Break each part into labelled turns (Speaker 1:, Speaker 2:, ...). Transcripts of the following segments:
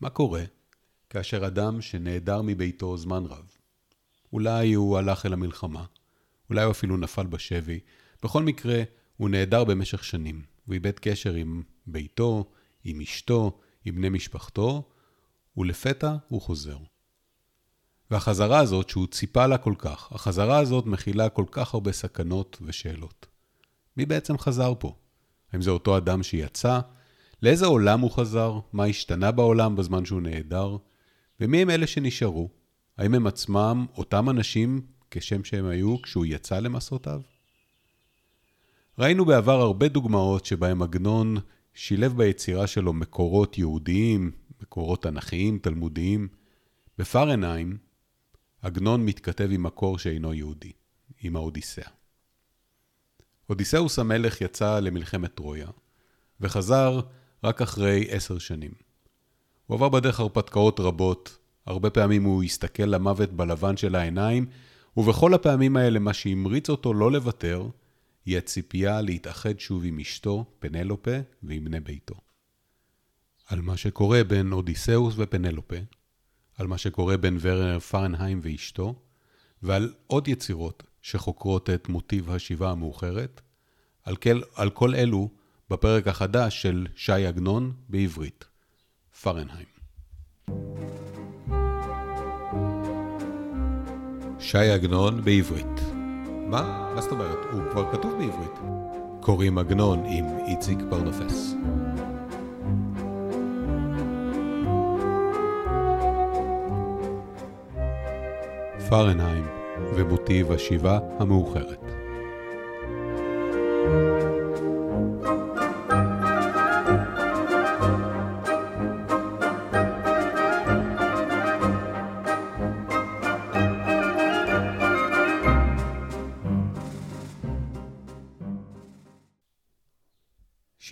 Speaker 1: מה קורה כאשר אדם שנעדר מביתו זמן רב, אולי הוא הלך אל המלחמה, אולי הוא אפילו נפל בשבי, בכל מקרה, הוא נעדר במשך שנים. הוא איבד קשר עם ביתו, עם אשתו, עם בני משפחתו, ולפתע הוא חוזר. והחזרה הזאת, שהוא ציפה לה כל כך, החזרה הזאת מכילה כל כך הרבה סכנות ושאלות. מי בעצם חזר פה? האם זה אותו אדם שיצא? לאיזה עולם הוא חזר? מה השתנה בעולם בזמן שהוא נעדר? ומי הם אלה שנשארו? האם הם עצמם אותם אנשים כשם שהם היו כשהוא יצא למסעותיו? ראינו בעבר הרבה דוגמאות שבהם עגנון שילב ביצירה שלו מקורות יהודיים, מקורות תנכיים, תלמודיים. בפרנהיים, עגנון מתכתב עם מקור שאינו יהודי, עם האודיסאה. אודיסאוס המלך יצא למלחמת טרויה, וחזר רק אחרי עשר שנים. הוא עבר בדרך הרפתקאות רבות, הרבה פעמים הוא הסתכל למוות בלבן של העיניים, ובכל הפעמים האלה מה שהמריץ אותו לא לוותר, היא הציפייה להתאחד שוב עם אשתו, פנלופה, ועם בני ביתו. על מה שקורה בין אודיסאוס ופנלופה, על מה שקורה בין ורנר פרנהיים ואשתו, ועל עוד יצירות שחוקרות את מוטיב השיבה המאוחרת, על כל, על כל אלו בפרק החדש של שי עגנון בעברית, פרנהיים. שי עגנון בעברית. מה? מה זאת אומרת? הוא כבר כתוב בעברית. קוראים עגנון עם איציק פרנופס. פרנהיים ומוטיב השיבה המאוחרת.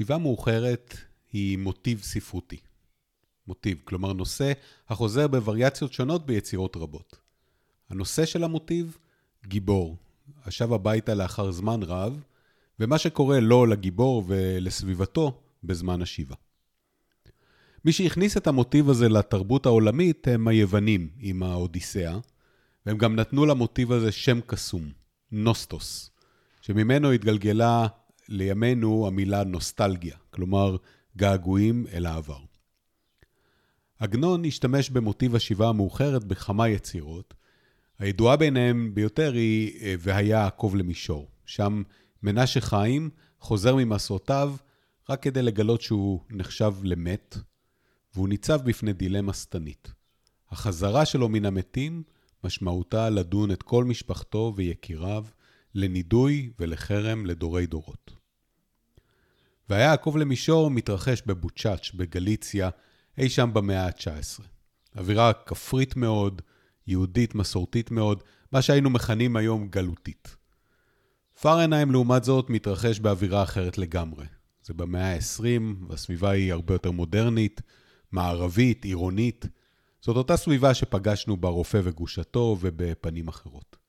Speaker 1: שיבה מאוחרת היא מוטיב ספרותי. מוטיב, כלומר נושא החוזר בווריאציות שונות ביצירות רבות. הנושא של המוטיב, גיבור, השב הביתה לאחר זמן רב, ומה שקורה לו, לגיבור ולסביבתו בזמן השיבה. מי שהכניס את המוטיב הזה לתרבות העולמית הם היוונים עם האודיסאה, והם גם נתנו למוטיב הזה שם קסום, נוסטוס, שממנו התגלגלה לימינו המילה נוסטלגיה, כלומר געגועים אל העבר. עגנון השתמש במוטיב השיבה המאוחרת בכמה יצירות. הידועה ביניהם ביותר היא אה, "והיה עקוב למישור", שם מנשה חיים חוזר ממסעותיו רק כדי לגלות שהוא נחשב למת, והוא ניצב בפני דילמה שטנית. החזרה שלו מן המתים משמעותה לדון את כל משפחתו ויקיריו לנידוי ולחרם לדורי דורות. והיה עקוב למישור מתרחש בבוצ'אץ' בגליציה, אי שם במאה ה-19. אווירה כפרית מאוד, יהודית מסורתית מאוד, מה שהיינו מכנים היום גלותית. פרנהיים לעומת זאת מתרחש באווירה אחרת לגמרי. זה במאה ה-20, והסביבה היא הרבה יותר מודרנית, מערבית, עירונית. זאת אותה סביבה שפגשנו ברופא וגושתו ובפנים אחרות.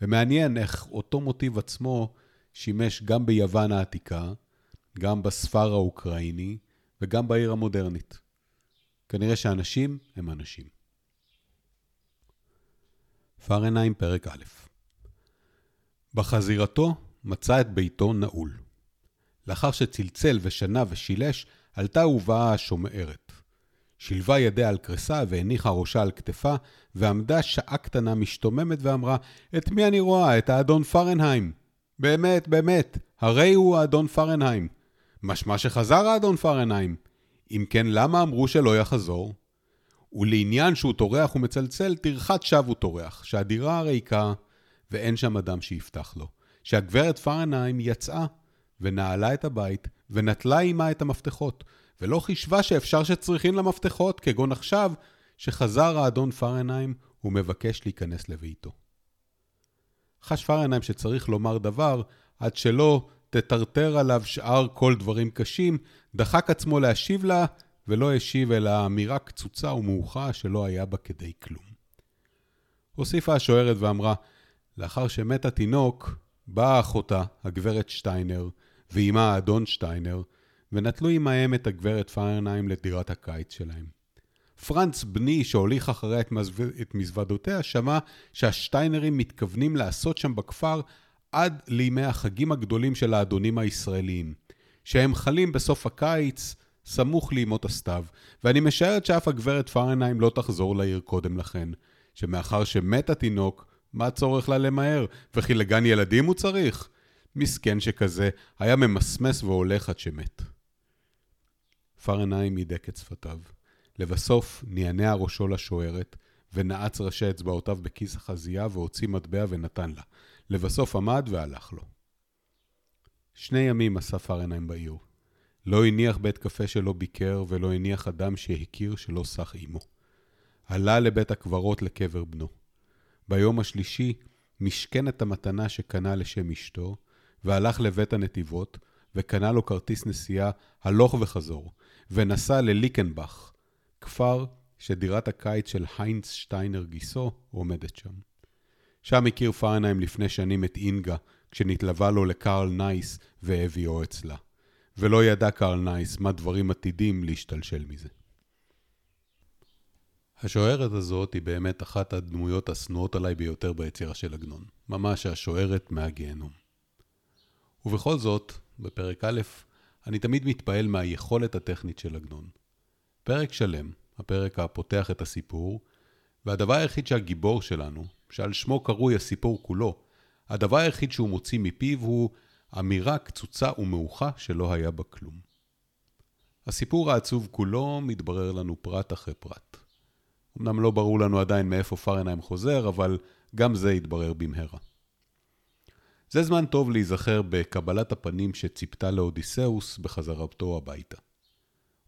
Speaker 1: ומעניין איך אותו מוטיב עצמו שימש גם ביוון העתיקה, גם בספר האוקראיני וגם בעיר המודרנית. כנראה שאנשים הם אנשים. פרנהיים פרק א' בחזירתו מצא את ביתו נעול. לאחר שצלצל ושנה ושילש, עלתה ובאה השומרת. שילבה ידיה על קרסה והניחה ראשה על כתפה, ועמדה שעה קטנה משתוממת ואמרה, את מי אני רואה? את האדון פרנהיים. באמת, באמת, הרי הוא האדון פרנהיים. משמע שחזר האדון פרנהיים. אם כן, למה אמרו שלא יחזור? ולעניין שהוא טורח ומצלצל, טרחת שווא הוא טורח, שהדירה ריקה ואין שם אדם שיפתח לו. שהגברת פרנהיים יצאה ונעלה את הבית ונטלה עימה את המפתחות, ולא חישבה שאפשר שצריכים למפתחות, כגון עכשיו, שחזר האדון פרנהיים ומבקש להיכנס לביתו. חש פרנהיים שצריך לומר דבר, עד שלא תטרטר עליו שאר כל דברים קשים, דחק עצמו להשיב לה, ולא השיב אלא אמירה קצוצה ומאוחה שלא היה בה כדי כלום. הוסיפה השוערת ואמרה, לאחר שמת התינוק, באה אחותה, הגברת שטיינר, ועימה האדון שטיינר, ונטלו עמהם את הגברת פיירנהיים לדירת הקיץ שלהם. פרנץ בני, שהוליך אחריה את, מזו... את מזוודותיה, שמע שהשטיינרים מתכוונים לעשות שם בכפר עד לימי החגים הגדולים של האדונים הישראליים, שהם חלים בסוף הקיץ, סמוך לימות הסתיו, ואני משערת שאף הגברת פרנהיים לא תחזור לעיר קודם לכן, שמאחר שמת התינוק, מה הצורך לה למהר? וכי לגן ילדים הוא צריך? מסכן שכזה, היה ממסמס והולך עד שמת. פרנהיים הידק את שפתיו. לבסוף נענע ראשו לשוערת, ונעץ ראשי אצבעותיו בכיס החזייה והוציא מטבע ונתן לה. לבסוף עמד והלך לו. שני ימים עשה פרנהיים בעיר. לא הניח בית קפה שלא ביקר, ולא הניח אדם שהכיר שלא סח עמו. עלה לבית הקברות לקבר בנו. ביום השלישי משכן את המתנה שקנה לשם אשתו, והלך לבית הנתיבות, וקנה לו כרטיס נסיעה הלוך וחזור, ונסע לליקנבך, כפר שדירת הקיץ של היינץ שטיינר גיסו עומדת שם. שם הכיר פרנהיים לפני שנים את אינגה, כשנתלווה לו לקרל נייס והביאו אצלה. ולא ידע קרל נייס מה דברים עתידים להשתלשל מזה. השוערת הזאת היא באמת אחת הדמויות השנואות עליי ביותר ביצירה של עגנון. ממש השוערת מהגיהנום. ובכל זאת, בפרק א', אני תמיד מתפעל מהיכולת הטכנית של עגנון. פרק שלם, הפרק הפותח את הסיפור, והדבר היחיד שהגיבור שלנו, שעל שמו קרוי הסיפור כולו, הדבר היחיד שהוא מוציא מפיו הוא אמירה קצוצה ומאוחה שלא היה בה כלום. הסיפור העצוב כולו מתברר לנו פרט אחרי פרט. אמנם לא ברור לנו עדיין מאיפה פרנהיים חוזר, אבל גם זה יתברר במהרה. זה זמן טוב להיזכר בקבלת הפנים שציפתה לאודיסאוס בחזרתו הביתה.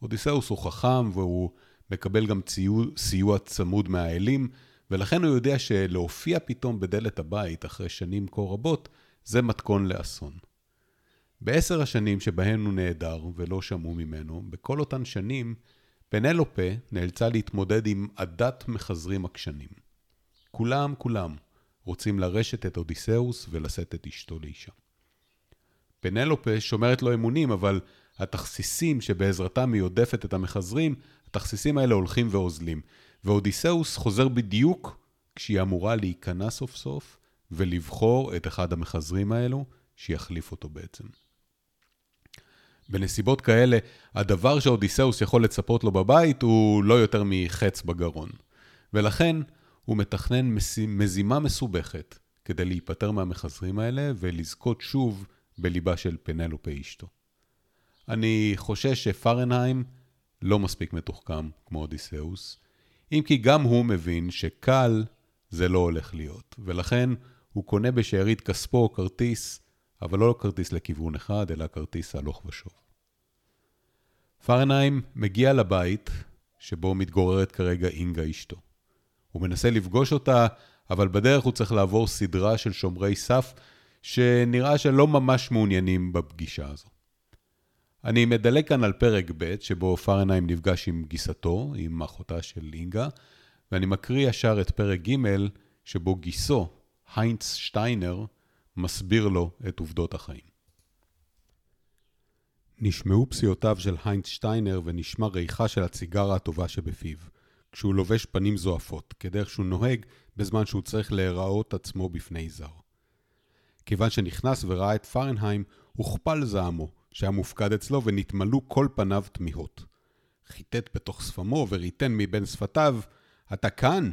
Speaker 1: אודיסאוס הוא חכם והוא מקבל גם ציוע, סיוע צמוד מהאלים, ולכן הוא יודע שלהופיע פתאום בדלת הבית אחרי שנים כה רבות, זה מתכון לאסון. בעשר השנים שבהן הוא נעדר ולא שמעו ממנו, בכל אותן שנים, פנלופה נאלצה להתמודד עם עדת מחזרים עקשנים. כולם, כולם, רוצים לרשת את אודיסאוס ולשאת את אשתו לאישה. פנלופה שומרת לו אמונים, אבל התכסיסים שבעזרתם היא עודפת את המחזרים, התכסיסים האלה הולכים ואוזלים. ואודיסאוס חוזר בדיוק כשהיא אמורה להיכנע סוף סוף ולבחור את אחד המחזרים האלו שיחליף אותו בעצם. בנסיבות כאלה, הדבר שאודיסאוס יכול לצפות לו בבית הוא לא יותר מחץ בגרון. ולכן הוא מתכנן מזימה מסובכת כדי להיפטר מהמחזרים האלה ולזכות שוב בליבה של פנלופה אשתו. אני חושש שפרנהיים לא מספיק מתוחכם כמו אודיסאוס, אם כי גם הוא מבין שקל זה לא הולך להיות, ולכן הוא קונה בשארית כספו כרטיס, אבל לא כרטיס לכיוון אחד, אלא כרטיס הלוך ושוב. פרנהיים מגיע לבית שבו מתגוררת כרגע אינגה אשתו. הוא מנסה לפגוש אותה, אבל בדרך הוא צריך לעבור סדרה של שומרי סף, שנראה שלא ממש מעוניינים בפגישה הזו. אני מדלג כאן על פרק ב', שבו פרנהיים נפגש עם גיסתו, עם אחותה של אינגה, ואני מקריא ישר את פרק ג', שבו גיסו, היינץ שטיינר, מסביר לו את עובדות החיים. נשמעו פסיעותיו של היינץ שטיינר ונשמע ריחה של הציגרה הטובה שבפיו, כשהוא לובש פנים זועפות, כדרך שהוא נוהג בזמן שהוא צריך להיראות עצמו בפני זר. כיוון שנכנס וראה את פרנהיים, הוכפל זעמו, שהיה מופקד אצלו, ונתמלאו כל פניו תמיהות. חיטט בתוך שפמו וריתן מבין שפתיו, אתה כאן?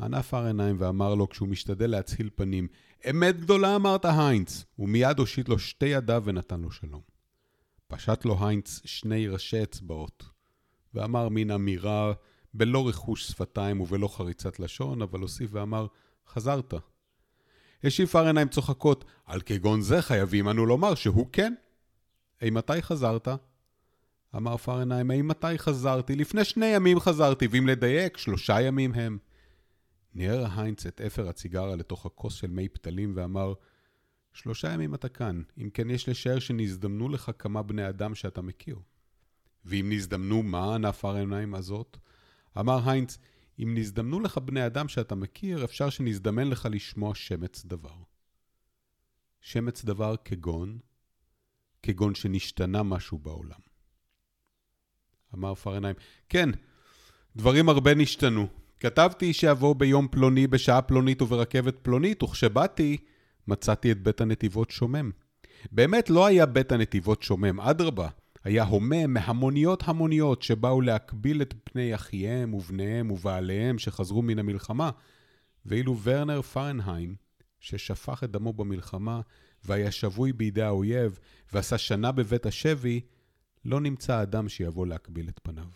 Speaker 1: ענף העיניים ואמר לו כשהוא משתדל להצהיל פנים, אמת גדולה אמרת היינץ, ומיד הושיט לו שתי ידיו ונתן לו שלום. פשט לו היינץ שני ראשי אצבעות, ואמר מין אמירה בלא רכוש שפתיים ובלא חריצת לשון, אבל הוסיף ואמר, חזרת. השיב פרנהיים צוחקות, על כגון זה חייבים אנו לומר שהוא כן. אימתי חזרת? אמר פרנהיים, אימתי חזרתי? לפני שני ימים חזרתי, ואם לדייק, שלושה ימים הם. ניער היינץ את אפר הציגרה לתוך הכוס של מי פתלים ואמר, שלושה ימים אתה כאן, אם כן יש לשער שנזדמנו לך כמה בני אדם שאתה מכיר. ואם נזדמנו, מה ענף העיניים הזאת? אמר היינץ, אם נזדמנו לך בני אדם שאתה מכיר, אפשר שנזדמן לך לשמוע שמץ דבר. שמץ דבר כגון, כגון שנשתנה משהו בעולם. אמר פרנהיים, כן, דברים הרבה נשתנו. כתבתי שאבוא ביום פלוני בשעה פלונית וברכבת פלונית, וכשבאתי, מצאתי את בית הנתיבות שומם. באמת לא היה בית הנתיבות שומם, אדרבה, היה הומה מהמוניות המוניות שבאו להקביל את פני אחיהם ובניהם ובעליהם שחזרו מן המלחמה, ואילו ורנר פרנהיים, ששפך את דמו במלחמה והיה שבוי בידי האויב ועשה שנה בבית השבי, לא נמצא אדם שיבוא להקביל את פניו.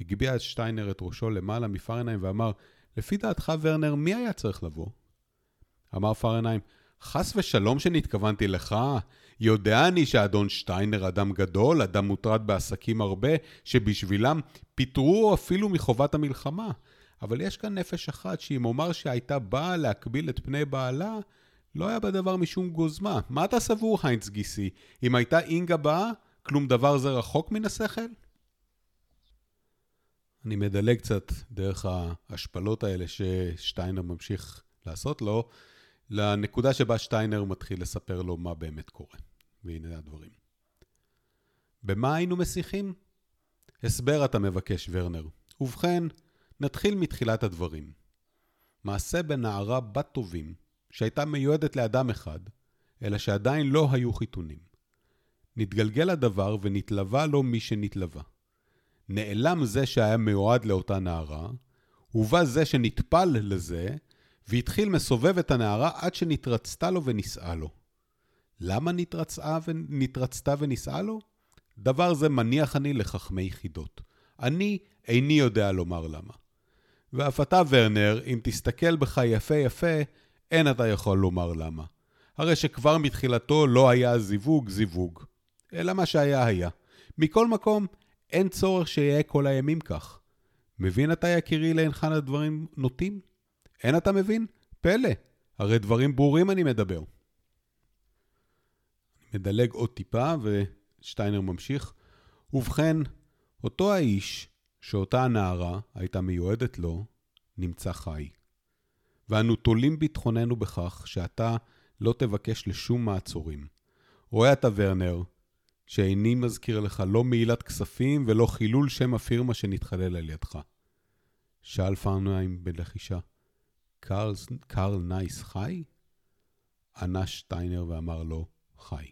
Speaker 1: הגביה שטיינר את ראשו למעלה מפרנהיים ואמר, לפי דעתך, ורנר, מי היה צריך לבוא? אמר פרנהיים, חס ושלום שנתכוונתי לך, יודע אני שאדון שטיינר אדם גדול, אדם מוטרד בעסקים הרבה, שבשבילם פיטרו אפילו מחובת המלחמה. אבל יש כאן נפש אחת שאם אומר שהייתה באה להקביל את פני בעלה, לא היה בדבר משום גוזמה. מה אתה סבור, היינץ גיסי? אם הייתה אינגה באה, כלום דבר זה רחוק מן השכל? אני מדלג קצת דרך ההשפלות האלה ששטיינר ממשיך לעשות לו, לנקודה שבה שטיינר מתחיל לספר לו מה באמת קורה. והנה הדברים. במה היינו מסיחים? הסבר אתה מבקש, ורנר. ובכן, נתחיל מתחילת הדברים. מעשה בנערה בת טובים, שהייתה מיועדת לאדם אחד, אלא שעדיין לא היו חיתונים. נתגלגל הדבר ונתלווה לו מי שנתלווה. נעלם זה שהיה מיועד לאותה נערה, ובא זה שנטפל לזה, והתחיל מסובב את הנערה עד שנתרצתה לו ונישאה לו. למה נתרצה, ו... נתרצתה ונישאה לו? דבר זה מניח אני לחכמי חידות. אני איני יודע לומר למה. ואף אתה, ורנר, אם תסתכל בך יפה יפה, אין אתה יכול לומר למה. הרי שכבר מתחילתו לא היה זיווג זיווג, אלא מה שהיה היה. מכל מקום, אין צורך שיהיה כל הימים כך. מבין אתה, יקירי, להיכן הדברים נוטים? אין אתה מבין? פלא, הרי דברים ברורים אני מדבר. מדלג עוד טיפה, ושטיינר ממשיך. ובכן, אותו האיש שאותה הנערה הייתה מיועדת לו, נמצא חי. ואנו תולים ביטחוננו בכך שאתה לא תבקש לשום מעצורים. רואה אתה, ורנר, שאיני מזכיר לך לא מעילת כספים ולא חילול שם הפירמה שנתחלל על ידך. שאל פרנהיים בלחישה, קרל, קרל נייס חי? ענה שטיינר ואמר לו, חי.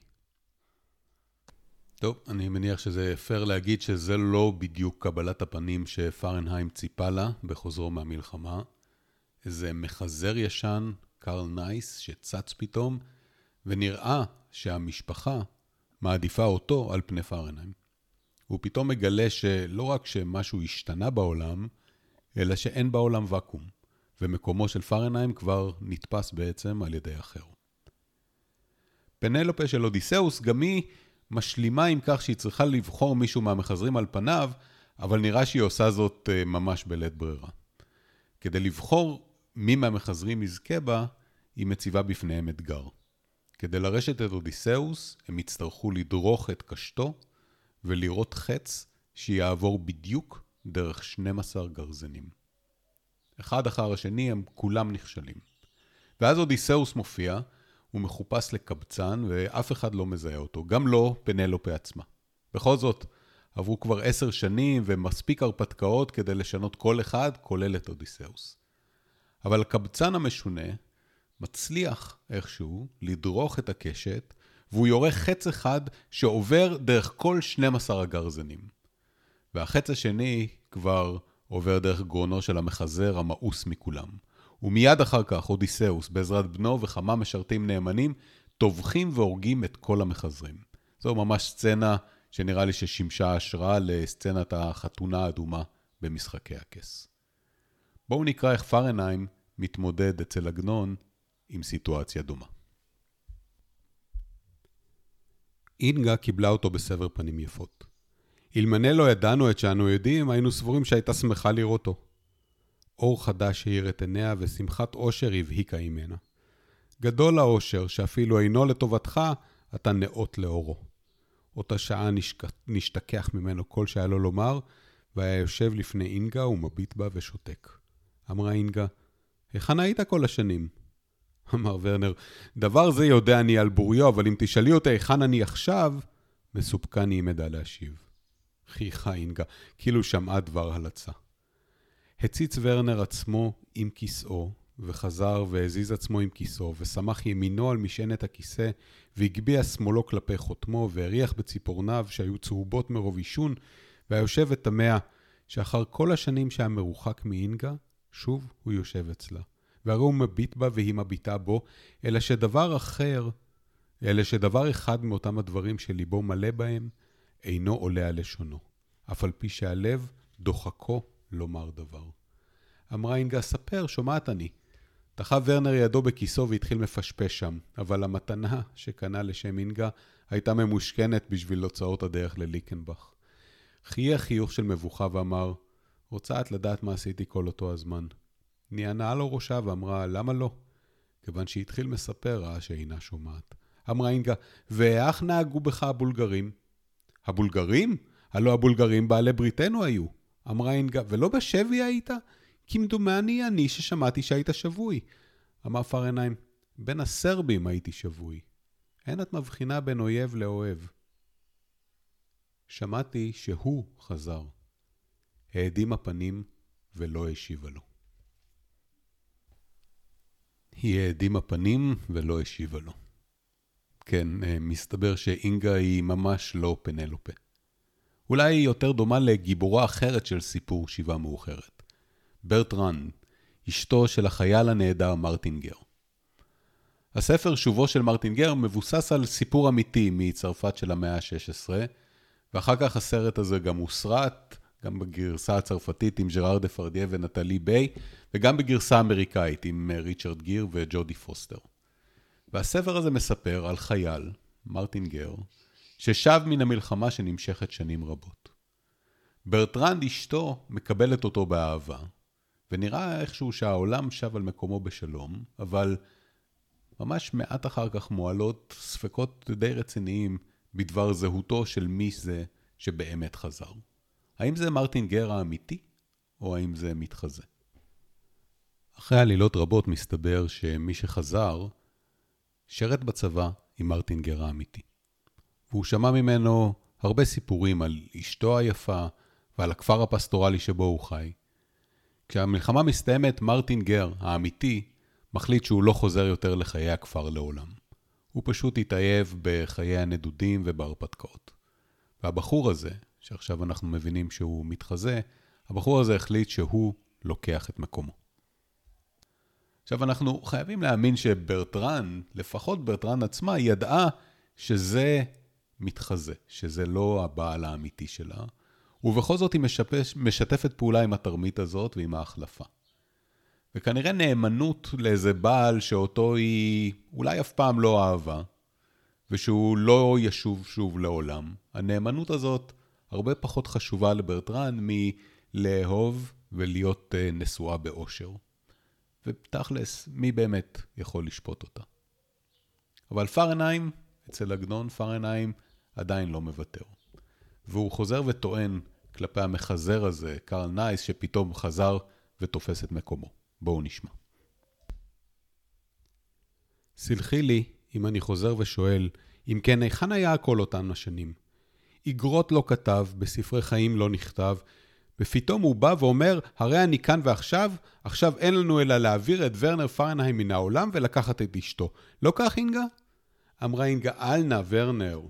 Speaker 1: טוב, אני מניח שזה פייר להגיד שזה לא בדיוק קבלת הפנים שפרנהיים ציפה לה בחוזרו מהמלחמה. איזה מחזר ישן, קרל נייס, שצץ פתאום, ונראה שהמשפחה מעדיפה אותו על פני פרנהיים. הוא פתאום מגלה שלא רק שמשהו השתנה בעולם, אלא שאין בעולם ואקום, ומקומו של פרנהיים כבר נתפס בעצם על ידי אחר. פנלופה של אודיסאוס גם היא משלימה עם כך שהיא צריכה לבחור מישהו מהמחזרים על פניו, אבל נראה שהיא עושה זאת אה, ממש בלית ברירה. כדי לבחור מי מהמחזרים יזכה בה, היא מציבה בפניהם אתגר. כדי לרשת את אודיסאוס, הם יצטרכו לדרוך את קשתו ולראות חץ שיעבור בדיוק דרך 12 גרזנים. אחד אחר השני הם כולם נכשלים. ואז אודיסאוס מופיע, הוא מחופש לקבצן ואף אחד לא מזהה אותו, גם לא פנלופה עצמה. בכל זאת, עברו כבר עשר שנים ומספיק הרפתקאות כדי לשנות כל אחד, כולל את אודיסאוס. אבל הקבצן המשונה מצליח איכשהו לדרוך את הקשת, והוא יורה חץ אחד שעובר דרך כל 12 הגרזנים. והחץ השני כבר עובר דרך גרונו של המחזר המאוס מכולם. ומיד אחר כך אודיסאוס, בעזרת בנו וכמה משרתים נאמנים, טובחים והורגים את כל המחזרים. זו ממש סצנה שנראה לי ששימשה השראה לסצנת החתונה האדומה במשחקי הכס. בואו נקרא איך פרנהיים מתמודד אצל עגנון עם סיטואציה דומה. אינגה קיבלה אותו בסבר פנים יפות. אלמלא לא ידענו את שאנו יודעים, היינו סבורים שהייתה שמחה לראותו. אור חדש האיר את עיניה ושמחת עושר הבהיקה ממנה. גדול האושר, שאפילו אינו לטובתך, אתה נאות לאורו. אותה שעה נשק... נשתכח ממנו כל שהיה לו לומר, והיה יושב לפני אינגה ומביט בה ושותק. אמרה אינגה, היכן היית כל השנים? אמר ורנר, דבר זה יודע אני על בוריו, אבל אם תשאלי אותי היכן אני עכשיו, מסופקני אם אדע להשיב. חייכה אינגה, כאילו שמעה דבר הלצה. הציץ ורנר עצמו עם כיסאו, וחזר והזיז עצמו עם כיסאו, וסמך ימינו על משענת הכיסא, והגביה שמאלו כלפי חותמו, והריח בציפורניו שהיו צהובות מרוב עישון, והיושב ותמה שאחר כל השנים שהיה מרוחק מאינגה, שוב הוא יושב אצלה. והרי הוא מביט בה והיא מביטה בו, אלא שדבר אחר, אלא שדבר אחד מאותם הדברים שליבו מלא בהם, אינו עולה על לשונו, אף על פי שהלב דוחקו לומר דבר. אמרה אינגה, ספר, שומעת אני. דחף ורנר ידו בכיסו והתחיל מפשפש שם, אבל המתנה שקנה לשם אינגה הייתה ממושכנת בשביל הוצאות הדרך לליקנבך. חייך חיוך של מבוכה ואמר, רוצה את לדעת מה עשיתי כל אותו הזמן. נענה לו ראשה ואמרה, למה לא? כיוון שהתחיל מספר, ראה שאינה שומעת. אמרה אינגה, ואיך נהגו בך הבולגרים? הבולגרים? הלא הבולגרים בעלי בריתנו היו. אמרה אינגה, ולא בשבי היית? כמדומני אני ששמעתי שהיית שבוי. אמר פרנהיים, בין הסרבים הייתי שבוי. אין את מבחינה בין אויב לאוהב. שמעתי שהוא חזר. האדים הפנים ולא השיבה לו. היא האדימה פנים ולא השיבה לו. כן, אה, מסתבר שאינגה היא ממש לא פנלופה. אולי היא יותר דומה לגיבורה אחרת של סיפור שיבה מאוחרת. ברטרנד, אשתו של החייל הנעדר מרטין גר. הספר שובו של מרטין גר מבוסס על סיפור אמיתי מצרפת של המאה ה-16, ואחר כך הסרט הזה גם הוסרט, גם בגרסה הצרפתית עם ג'ראר דפרדייה ונטלי ביי, וגם בגרסה אמריקאית עם ריצ'רד גיר וג'ודי פוסטר. והספר הזה מספר על חייל, מרטינגר, ששב מן המלחמה שנמשכת שנים רבות. ברטרנד אשתו מקבלת אותו באהבה, ונראה איכשהו שהעולם שב על מקומו בשלום, אבל ממש מעט אחר כך מועלות ספקות די רציניים בדבר זהותו של מי זה שבאמת חזר. האם זה מרטין גר האמיתי, או האם זה מתחזה? אחרי עלילות רבות מסתבר שמי שחזר, שרת בצבא עם מרטין גר האמיתי. והוא שמע ממנו הרבה סיפורים על אשתו היפה ועל הכפר הפסטורלי שבו הוא חי. כשהמלחמה מסתיימת, מרטין גר, האמיתי, מחליט שהוא לא חוזר יותר לחיי הכפר לעולם. הוא פשוט התאהב בחיי הנדודים ובהרפתקאות. והבחור הזה, שעכשיו אנחנו מבינים שהוא מתחזה, הבחור הזה החליט שהוא לוקח את מקומו. עכשיו, אנחנו חייבים להאמין שברטרן, לפחות ברטרן עצמה, ידעה שזה מתחזה, שזה לא הבעל האמיתי שלה, ובכל זאת היא משפש, משתפת פעולה עם התרמית הזאת ועם ההחלפה. וכנראה נאמנות לאיזה בעל שאותו היא אולי אף פעם לא אהבה, ושהוא לא ישוב שוב לעולם. הנאמנות הזאת הרבה פחות חשובה לברטרן מלאהוב ולהיות אה, נשואה באושר. ותכלס, מי באמת יכול לשפוט אותה? אבל פרנהיים, אצל עגנון, פרנהיים עדיין לא מוותר. והוא חוזר וטוען כלפי המחזר הזה, קרל נייס, שפתאום חזר ותופס את מקומו. בואו נשמע. סלחי לי אם אני חוזר ושואל, אם כן, היכן היה הכל אותן השנים? איגרות לא כתב, בספרי חיים לא נכתב, ופתאום הוא בא ואומר, הרי אני כאן ועכשיו, עכשיו אין לנו אלא להעביר את ורנר פרנהיים מן העולם ולקחת את אשתו. לא כך, אינגה? אמרה אינגה, אל נא, ורנר.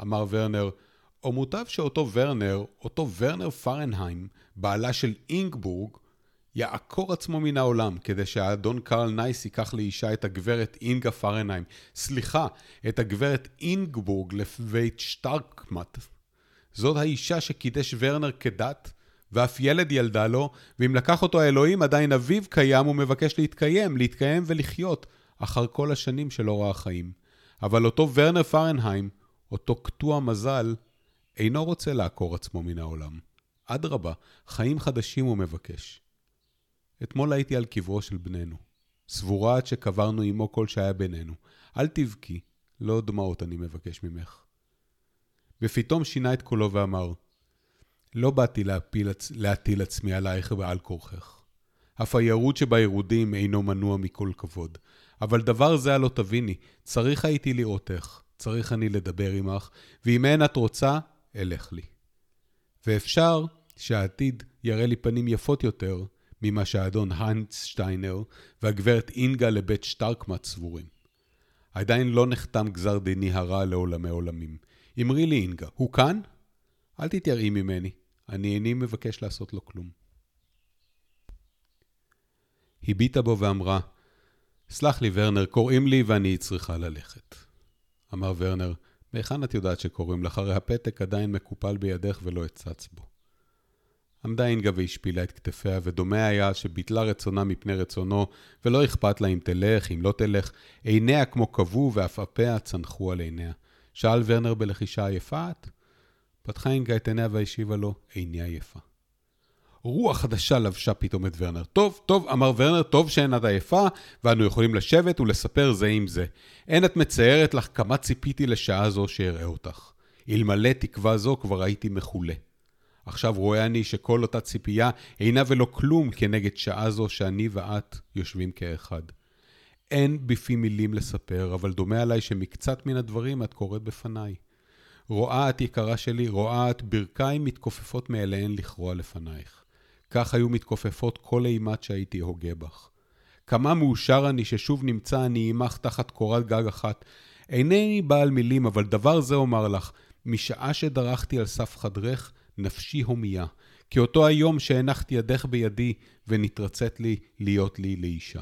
Speaker 1: אמר ורנר, או מוטב שאותו ורנר, אותו ורנר פרנהיים, בעלה של אינגבורג, יעקור עצמו מן העולם, כדי שהאדון קרל נייס ייקח לאישה את הגברת אינגה פרנהיים. סליחה, את הגברת אינגבורג לבית שטרקמט. זאת האישה שקידש ורנר כדת, ואף ילד ילדה לו, ואם לקח אותו האלוהים, עדיין אביו קיים ומבקש להתקיים, להתקיים ולחיות, אחר כל השנים שלא ראה חיים. אבל אותו ורנר פרנהיים, אותו קטוע מזל, אינו רוצה לעקור עצמו מן העולם. אדרבה, חיים חדשים הוא מבקש. אתמול הייתי על קברו של בננו. סבורה עד שקברנו עמו כל שהיה בינינו. אל תבכי, לא דמעות אני מבקש ממך. ופתאום שינה את קולו ואמר, לא באתי להפיל, להטיל עצמי עלייך ועל כורכך. אף הירוד שבירודים אינו מנוע מכל כבוד. אבל דבר זה הלא תביני, צריך הייתי לראותך, צריך אני לדבר עמך, ואם אין את רוצה, אלך לי. ואפשר שהעתיד יראה לי פנים יפות יותר ממה שהאדון האנץ שטיינר והגברת אינגה לבית שטרקמט סבורים. עדיין לא נחתם גזר דיני הרע לעולמי עולמים. אמרי לי אינגה, הוא כאן? אל תתייראי ממני, אני איני מבקש לעשות לו כלום. הביטה בו ואמרה, סלח לי, ורנר, קוראים לי ואני צריכה ללכת. אמר ורנר, מהיכן את יודעת שקוראים לך? הרי הפתק עדיין מקופל בידך ולא הצץ בו. עמדה אינגה והשפילה את כתפיה, ודומה היה שביטלה רצונה מפני רצונו, ולא אכפת לה אם תלך, אם לא תלך. עיניה כמו קבעו, ועפעפיה צנחו על עיניה. שאל ורנר בלחישה עייפה את? פתחה אינגה את עיניה והשיבה לו, איני עייפה. רוח חדשה לבשה פתאום את ורנר. טוב, טוב, אמר ורנר, טוב שאין את עייפה, ואנו יכולים לשבת ולספר זה עם זה. אין את מציירת לך כמה ציפיתי לשעה זו שאראה אותך. אלמלא תקווה זו כבר הייתי מחולה. עכשיו רואה אני שכל אותה ציפייה אינה ולא כלום כנגד שעה זו שאני ואת יושבים כאחד. אין בפי מילים לספר, אבל דומה עליי שמקצת מן הדברים את קוראת בפניי. רואה את יקרה שלי, רואה את ברכיים מתכופפות מאליהן לכרוע לפנייך. כך היו מתכופפות כל אימת שהייתי הוגה בך. כמה מאושר אני ששוב נמצא אני עמך תחת קורת גג אחת. אינני בעל מילים, אבל דבר זה אומר לך, משעה שדרכתי על סף חדרך, נפשי הומייה, כי אותו היום שהנחתי ידך בידי ונתרצית לי להיות לי לאישה.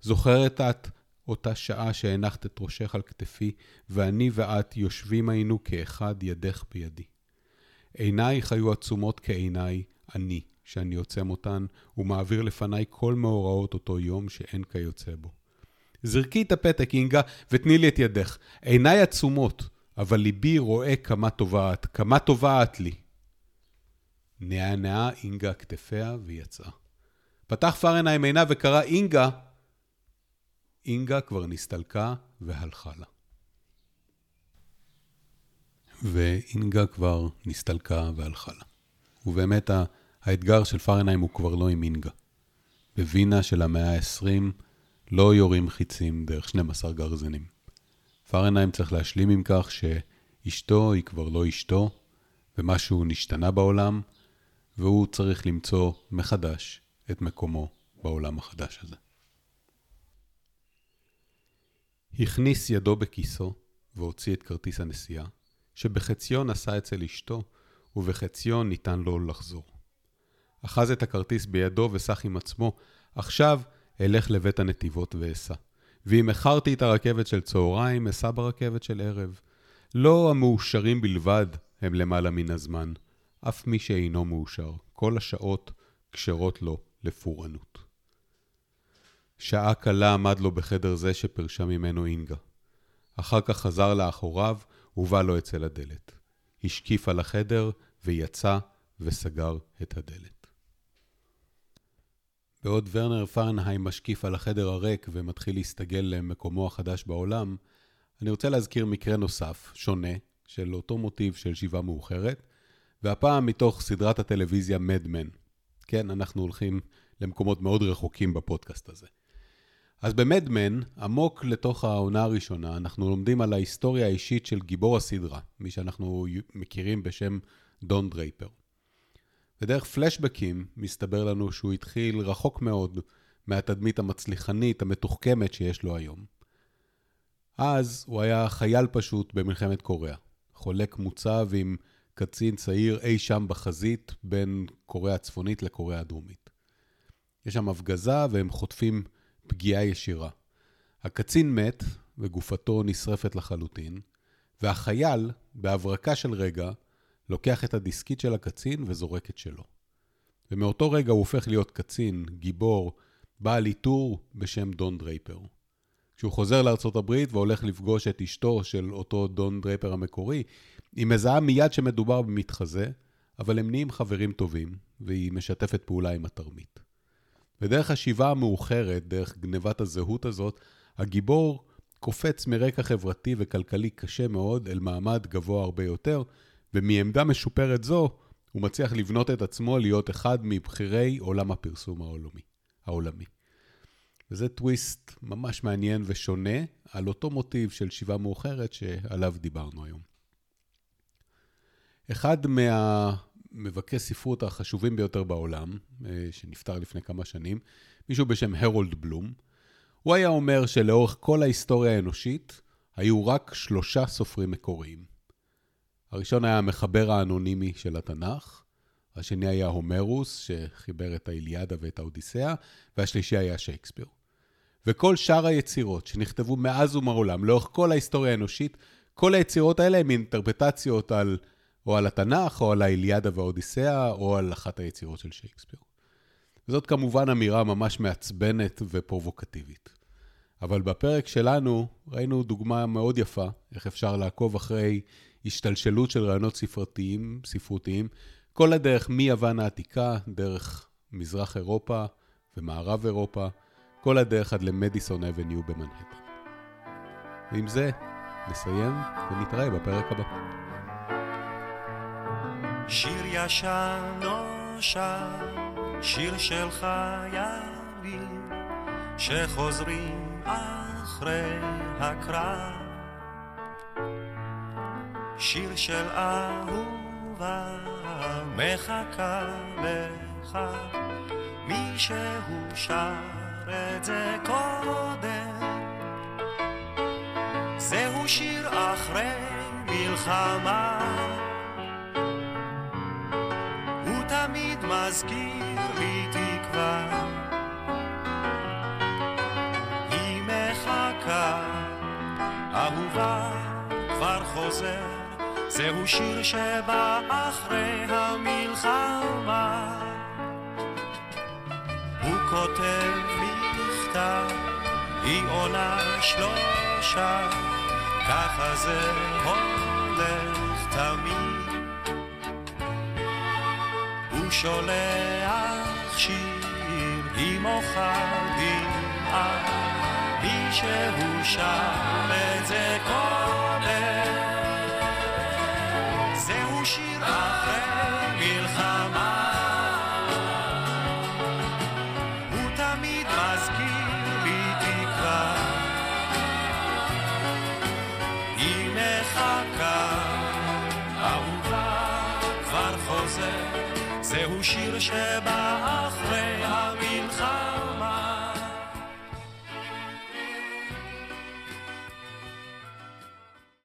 Speaker 1: זוכרת את אותה שעה שהנחת את ראשך על כתפי, ואני ואת יושבים היינו כאחד ידך בידי. עינייך היו עצומות כעיניי, אני, שאני עוצם אותן, ומעביר לפניי כל מאורעות אותו יום שאין כיוצא בו. זרקי את הפתק, אינגה, ותני לי את ידך. עיניי עצומות, אבל ליבי רואה כמה טובה את, כמה טובה את לי. נענעה אינגה כתפיה ויצאה. פתח פרנהיים עיניו וקרא אינגה. אינגה כבר נסתלקה והלכה לה. ואינגה כבר נסתלקה והלכה לה. ובאמת האתגר של פרנהיים הוא כבר לא עם אינגה. בווינה של המאה ה-20 לא יורים חיצים דרך 12 גרזנים. פרנהיים צריך להשלים עם כך שאשתו היא כבר לא אשתו, ומשהו נשתנה בעולם, והוא צריך למצוא מחדש את מקומו בעולם החדש הזה. הכניס ידו בכיסו והוציא את כרטיס הנסיעה, שבחציו נסע אצל אשתו, ובחציו ניתן לו לחזור. אחז את הכרטיס בידו וסח עם עצמו, עכשיו אלך לבית הנתיבות ואסע. ואם איחרתי את הרכבת של צהריים, אסע ברכבת של ערב. לא המאושרים בלבד הם למעלה מן הזמן, אף מי שאינו מאושר. כל השעות כשרות לו לפורענות. שעה קלה עמד לו בחדר זה שפרשה ממנו אינגה. אחר כך חזר לאחוריו ובא לו אצל הדלת. השקיף על החדר ויצא וסגר את הדלת. בעוד ורנר פרנהיים משקיף על החדר הריק ומתחיל להסתגל למקומו החדש בעולם, אני רוצה להזכיר מקרה נוסף, שונה, של אותו מוטיב של שיבה מאוחרת, והפעם מתוך סדרת הטלוויזיה מדמן. כן, אנחנו הולכים למקומות מאוד רחוקים בפודקאסט הזה. אז במדמן, עמוק לתוך העונה הראשונה, אנחנו לומדים על ההיסטוריה האישית של גיבור הסדרה, מי שאנחנו מכירים בשם דון דרייפר. ודרך פלשבקים מסתבר לנו שהוא התחיל רחוק מאוד מהתדמית המצליחנית, המתוחכמת שיש לו היום. אז הוא היה חייל פשוט במלחמת קוריאה, חולק מוצב עם קצין צעיר אי שם בחזית בין קוריאה הצפונית לקוריאה הדרומית. יש שם הפגזה והם חוטפים פגיעה ישירה. הקצין מת וגופתו נשרפת לחלוטין, והחייל, בהברקה של רגע, לוקח את הדיסקית של הקצין וזורק את שלו. ומאותו רגע הוא הופך להיות קצין, גיבור, בעל עיטור בשם דון דרייפר. כשהוא חוזר לארצות הברית והולך לפגוש את אשתו של אותו דון דרייפר המקורי, היא מזהה מיד שמדובר במתחזה, אבל הם נהיים חברים טובים, והיא משתפת פעולה עם התרמית. ודרך השיבה המאוחרת, דרך גנבת הזהות הזאת, הגיבור קופץ מרקע חברתי וכלכלי קשה מאוד אל מעמד גבוה הרבה יותר, ומעמדה משופרת זו, הוא מצליח לבנות את עצמו להיות אחד מבכירי עולם הפרסום העולמי. העולמי. וזה טוויסט ממש מעניין ושונה על אותו מוטיב של שיבה מאוחרת שעליו דיברנו היום. אחד מה, מבקש ספרות החשובים ביותר בעולם, אה, שנפטר לפני כמה שנים, מישהו בשם הרולד בלום. הוא היה אומר שלאורך כל ההיסטוריה האנושית היו רק שלושה סופרים מקוריים. הראשון היה המחבר האנונימי של התנ"ך, השני היה הומרוס, שחיבר את האיליאדה ואת האודיסאה, והשלישי היה שייקספיר. וכל שאר היצירות שנכתבו מאז ומעולם, לאורך כל ההיסטוריה האנושית, כל היצירות האלה הן אינטרפטציות על, או על התנ"ך, או על האיליאדה והאודיסאה, או על אחת היצירות של שייקספיר. זאת כמובן אמירה ממש מעצבנת ופרובוקטיבית. אבל בפרק שלנו ראינו דוגמה מאוד יפה, איך אפשר לעקוב אחרי השתלשלות של רעיונות ספרתיים, ספרותיים, כל הדרך מיוון העתיקה, דרך מזרח אירופה ומערב אירופה, כל הדרך עד למדיסון אבניו במנהטן. ועם זה נסיים ונתראה בפרק הבא.
Speaker 2: שיר ישן נושע, שיר של חיילים שחוזרים אחרי הקרב. שיר של אהובה מחכה לך, מישהו שר את זה קודם. זהו שיר אחרי מלחמה. תמיד מזכיר לי תקווה. היא מחכה, אהובה כבר חוזר. זהו שיר שבא אחרי המלחמה. הוא כותב אותה, היא עונה שלושה, ככה זה הולך תמיד. שולח שיר, היא מוחה דמעה, מי שהוא שר את זה קודם. שבא